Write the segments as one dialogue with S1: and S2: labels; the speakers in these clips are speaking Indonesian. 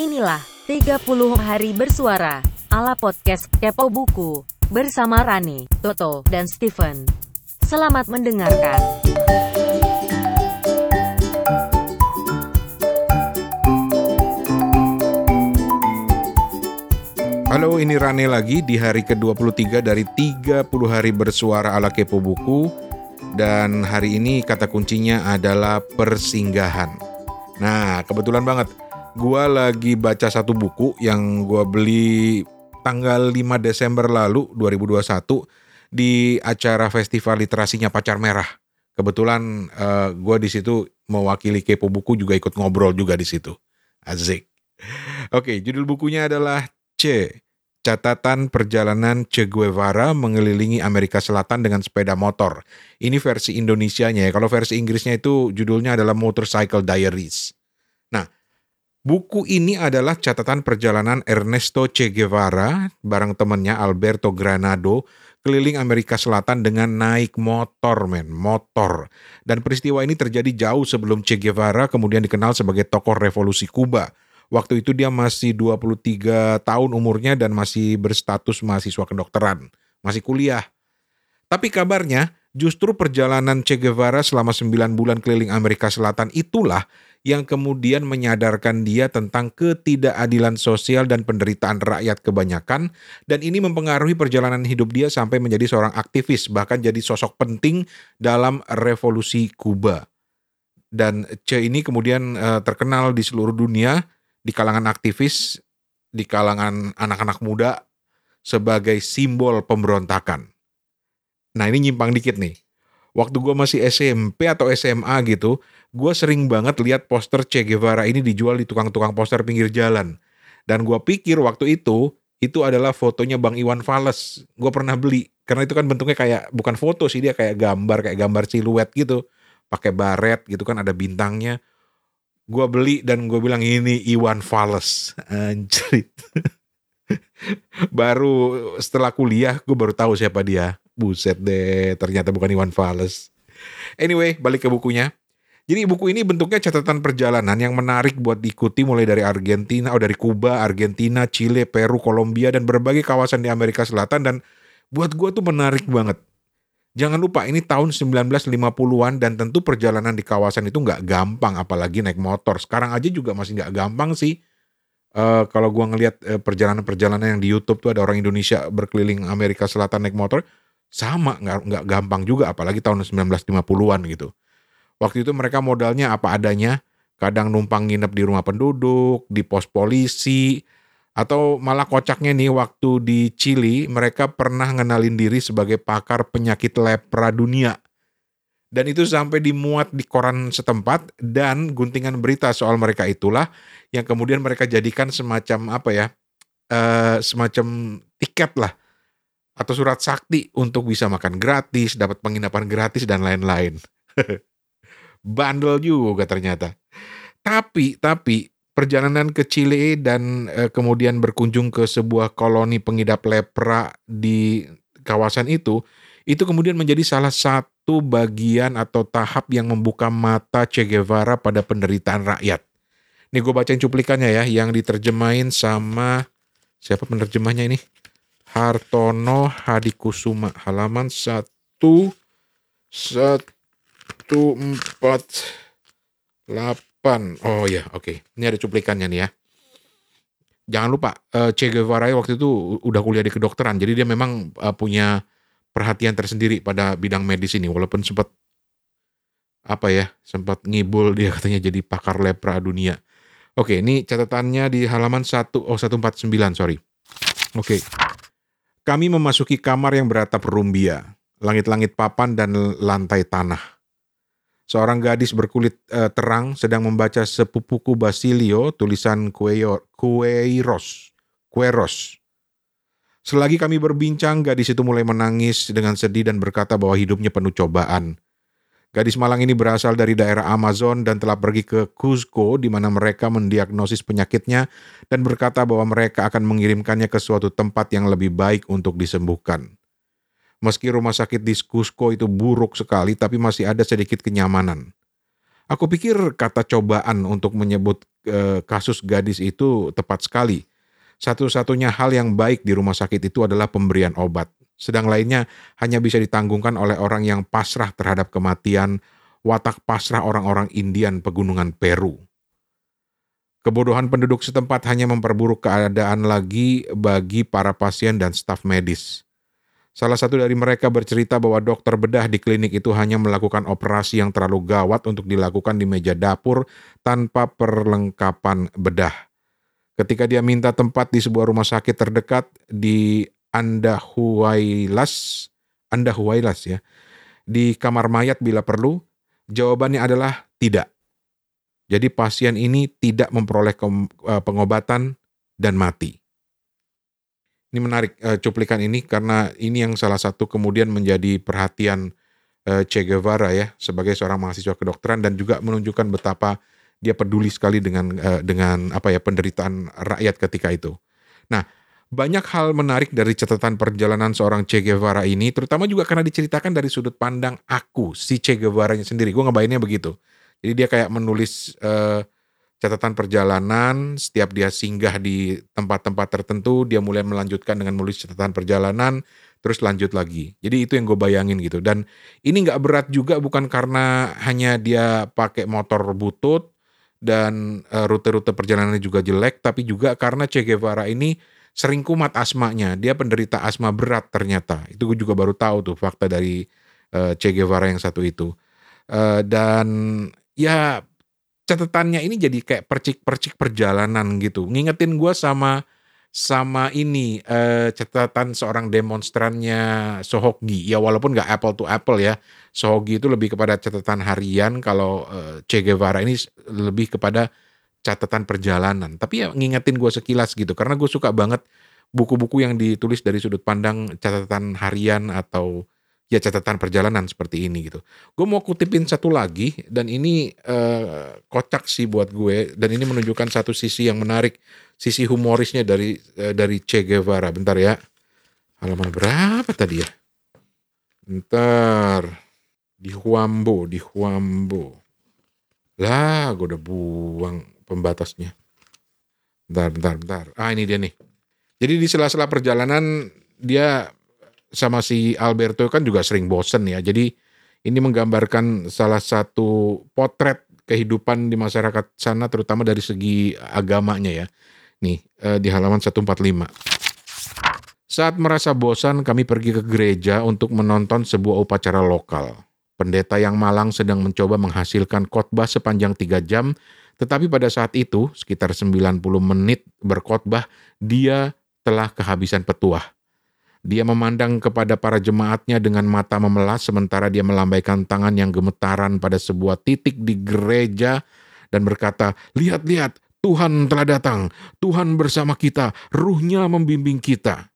S1: Inilah 30 hari bersuara ala podcast Kepo Buku bersama Rani, Toto, dan Steven. Selamat mendengarkan.
S2: Halo, ini Rane lagi di hari ke-23 dari 30 hari bersuara ala Kepo Buku dan hari ini kata kuncinya adalah persinggahan. Nah, kebetulan banget gua lagi baca satu buku yang gua beli tanggal 5 Desember lalu 2021 di acara festival literasinya Pacar Merah. Kebetulan uh, gua di situ mewakili Kepo Buku juga ikut ngobrol juga di situ. Azik. Oke, judul bukunya adalah C. Catatan perjalanan Che Guevara mengelilingi Amerika Selatan dengan sepeda motor. Ini versi Indonesianya ya. Kalau versi Inggrisnya itu judulnya adalah Motorcycle Diaries. Buku ini adalah catatan perjalanan Ernesto Che Guevara bareng temannya Alberto Granado keliling Amerika Selatan dengan naik motor, men, motor. Dan peristiwa ini terjadi jauh sebelum Che Guevara kemudian dikenal sebagai tokoh revolusi Kuba Waktu itu dia masih 23 tahun umurnya dan masih berstatus mahasiswa kedokteran, masih kuliah. Tapi kabarnya justru perjalanan Che Guevara selama 9 bulan keliling Amerika Selatan itulah yang kemudian menyadarkan dia tentang ketidakadilan sosial dan penderitaan rakyat kebanyakan dan ini mempengaruhi perjalanan hidup dia sampai menjadi seorang aktivis bahkan jadi sosok penting dalam revolusi Kuba. Dan Che ini kemudian uh, terkenal di seluruh dunia di kalangan aktivis, di kalangan anak-anak muda sebagai simbol pemberontakan. Nah ini nyimpang dikit nih. Waktu gue masih SMP atau SMA gitu, gue sering banget lihat poster Che Guevara ini dijual di tukang-tukang poster pinggir jalan. Dan gue pikir waktu itu, itu adalah fotonya Bang Iwan Fales. Gue pernah beli, karena itu kan bentuknya kayak, bukan foto sih, dia kayak gambar, kayak gambar siluet gitu. Pakai baret gitu kan, ada bintangnya gue beli dan gue bilang ini Iwan Fales anjrit baru setelah kuliah gue baru tahu siapa dia buset deh ternyata bukan Iwan Fales anyway balik ke bukunya jadi buku ini bentuknya catatan perjalanan yang menarik buat diikuti mulai dari Argentina, oh dari Kuba, Argentina, Chile, Peru, Kolombia, dan berbagai kawasan di Amerika Selatan. Dan buat gue tuh menarik banget. Jangan lupa ini tahun 1950-an dan tentu perjalanan di kawasan itu nggak gampang apalagi naik motor. Sekarang aja juga masih nggak gampang sih. Uh, kalau gua ngelihat uh, perjalanan-perjalanan yang di YouTube tuh ada orang Indonesia berkeliling Amerika Selatan naik motor, sama nggak nggak gampang juga apalagi tahun 1950-an gitu. Waktu itu mereka modalnya apa adanya, kadang numpang nginep di rumah penduduk, di pos polisi, atau malah kocaknya nih waktu di Chili mereka pernah ngenalin diri sebagai pakar penyakit lepra dunia. Dan itu sampai dimuat di koran setempat dan guntingan berita soal mereka itulah yang kemudian mereka jadikan semacam apa ya, uh, semacam tiket lah atau surat sakti untuk bisa makan gratis, dapat penginapan gratis dan lain-lain. Bandel juga ternyata. Tapi, tapi perjalanan ke Chile dan e, kemudian berkunjung ke sebuah koloni pengidap lepra di kawasan itu, itu kemudian menjadi salah satu bagian atau tahap yang membuka mata Che Guevara pada penderitaan rakyat. Ini gue bacain cuplikannya ya, yang diterjemahin sama siapa penerjemahnya ini? Hartono Hadikusuma, halaman satu satu empat 8. Oh ya, oke. Okay. Ini ada cuplikannya nih ya. Jangan lupa, uh, Che Guevara waktu itu udah kuliah di kedokteran. Jadi dia memang uh, punya perhatian tersendiri pada bidang medis ini. Walaupun sempat apa ya, sempat ngibul dia katanya jadi pakar lepra dunia. Oke, ini catatannya di halaman 1 oh 149, sorry. Oke. Kami memasuki kamar yang beratap rumbia, langit-langit papan dan lantai tanah. Seorang gadis berkulit uh, terang sedang membaca sepupuku Basilio tulisan Queiros. Queiros. Selagi kami berbincang, gadis itu mulai menangis dengan sedih dan berkata bahwa hidupnya penuh cobaan. Gadis malang ini berasal dari daerah Amazon dan telah pergi ke Cusco di mana mereka mendiagnosis penyakitnya dan berkata bahwa mereka akan mengirimkannya ke suatu tempat yang lebih baik untuk disembuhkan. Meski rumah sakit di Cusco itu buruk sekali, tapi masih ada sedikit kenyamanan. Aku pikir kata cobaan untuk menyebut eh, kasus gadis itu tepat sekali. Satu-satunya hal yang baik di rumah sakit itu adalah pemberian obat. Sedang lainnya hanya bisa ditanggungkan oleh orang yang pasrah terhadap kematian, watak pasrah orang-orang Indian pegunungan Peru. Kebodohan penduduk setempat hanya memperburuk keadaan lagi bagi para pasien dan staf medis. Salah satu dari mereka bercerita bahwa dokter bedah di klinik itu hanya melakukan operasi yang terlalu gawat untuk dilakukan di meja dapur tanpa perlengkapan bedah. Ketika dia minta tempat di sebuah rumah sakit terdekat di Andahuaylas, Andahuaylas ya, di kamar mayat bila perlu, jawabannya adalah tidak. Jadi pasien ini tidak memperoleh eh, pengobatan dan mati. Ini menarik uh, cuplikan ini karena ini yang salah satu kemudian menjadi perhatian uh, Che Guevara ya sebagai seorang mahasiswa kedokteran dan juga menunjukkan betapa dia peduli sekali dengan dengan apa ya penderitaan rakyat ketika itu. Nah, banyak hal menarik dari catatan perjalanan seorang Che Guevara ini, terutama juga karena diceritakan dari sudut pandang aku, si Che Guevara-nya sendiri. Gue ngebayangnya begitu. Jadi dia kayak menulis uh, catatan perjalanan, setiap dia singgah di tempat-tempat tertentu, dia mulai melanjutkan dengan menulis catatan perjalanan, terus lanjut lagi. Jadi itu yang gue bayangin gitu. Dan ini nggak berat juga bukan karena hanya dia pakai motor butut dan uh, rute-rute perjalanannya juga jelek, tapi juga karena Che Guevara ini sering kumat asmanya. Dia penderita asma berat ternyata. Itu gue juga baru tahu tuh fakta dari uh, Che Guevara yang satu itu. Uh, dan ya catatannya ini jadi kayak percik-percik perjalanan gitu. Ngingetin gue sama sama ini uh, catatan seorang demonstrannya Sohogi ya walaupun nggak apple to apple ya Sohogi itu lebih kepada catatan harian kalau uh, Che Guevara ini lebih kepada catatan perjalanan tapi ya ngingetin gue sekilas gitu karena gue suka banget buku-buku yang ditulis dari sudut pandang catatan harian atau ya catatan perjalanan seperti ini gitu. Gue mau kutipin satu lagi dan ini uh, kocak sih buat gue dan ini menunjukkan satu sisi yang menarik, sisi humorisnya dari uh, dari Che Guevara. Bentar ya. Halaman berapa tadi ya? Bentar. Di Huambo, di Huambo. Lah, gue udah buang pembatasnya. Bentar, bentar, bentar. Ah, ini dia nih. Jadi di sela-sela perjalanan dia sama si Alberto kan juga sering bosen ya. Jadi ini menggambarkan salah satu potret kehidupan di masyarakat sana terutama dari segi agamanya ya. Nih eh, di halaman 145. Saat merasa bosan kami pergi ke gereja untuk menonton sebuah upacara lokal. Pendeta yang malang sedang mencoba menghasilkan khotbah sepanjang 3 jam, tetapi pada saat itu, sekitar 90 menit berkhotbah, dia telah kehabisan petuah. Dia memandang kepada para jemaatnya dengan mata memelas sementara dia melambaikan tangan yang gemetaran pada sebuah titik di gereja dan berkata, Lihat-lihat, Tuhan telah datang, Tuhan bersama kita, ruhnya membimbing kita.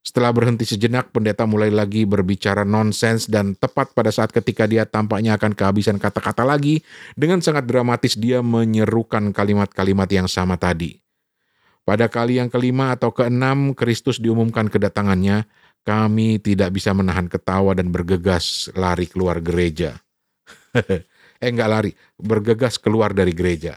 S2: Setelah berhenti sejenak, pendeta mulai lagi berbicara nonsens dan tepat pada saat ketika dia tampaknya akan kehabisan kata-kata lagi, dengan sangat dramatis dia menyerukan kalimat-kalimat yang sama tadi. Pada kali yang kelima atau keenam Kristus diumumkan kedatangannya, kami tidak bisa menahan ketawa dan bergegas lari keluar gereja. eh enggak lari, bergegas keluar dari gereja.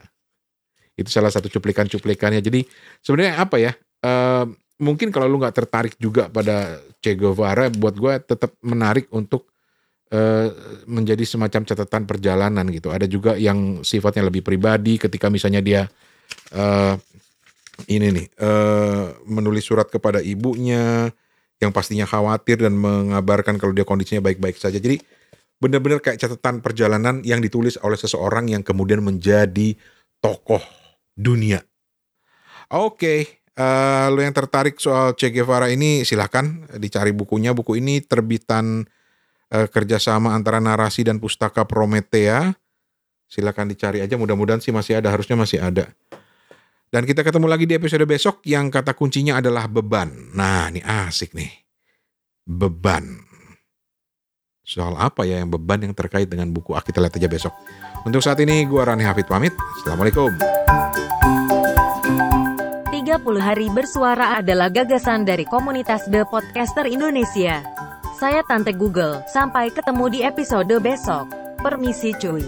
S2: Itu salah satu cuplikan-cuplikannya. Jadi sebenarnya apa ya? Uh, mungkin kalau lu nggak tertarik juga pada Che Guevara, buat gue tetap menarik untuk uh, menjadi semacam catatan perjalanan gitu. Ada juga yang sifatnya lebih pribadi, ketika misalnya dia uh, ini nih uh, menulis surat kepada ibunya yang pastinya khawatir dan mengabarkan kalau dia kondisinya baik-baik saja. Jadi benar-benar kayak catatan perjalanan yang ditulis oleh seseorang yang kemudian menjadi tokoh dunia. Oke, okay, uh, eh, lo yang tertarik soal Che Guevara ini silahkan dicari bukunya. Buku ini terbitan uh, kerjasama antara narasi dan pustaka Prometea. Silahkan dicari aja. Mudah-mudahan sih masih ada. Harusnya masih ada. Dan kita ketemu lagi di episode besok yang kata kuncinya adalah beban. Nah, ini asik nih. Beban. Soal apa ya yang beban yang terkait dengan buku? Ah, kita lihat aja besok. Untuk saat ini, gue Rani Hafid pamit. Assalamualaikum.
S1: 30 hari bersuara adalah gagasan dari komunitas The Podcaster Indonesia. Saya Tante Google, sampai ketemu di episode besok. Permisi cuy.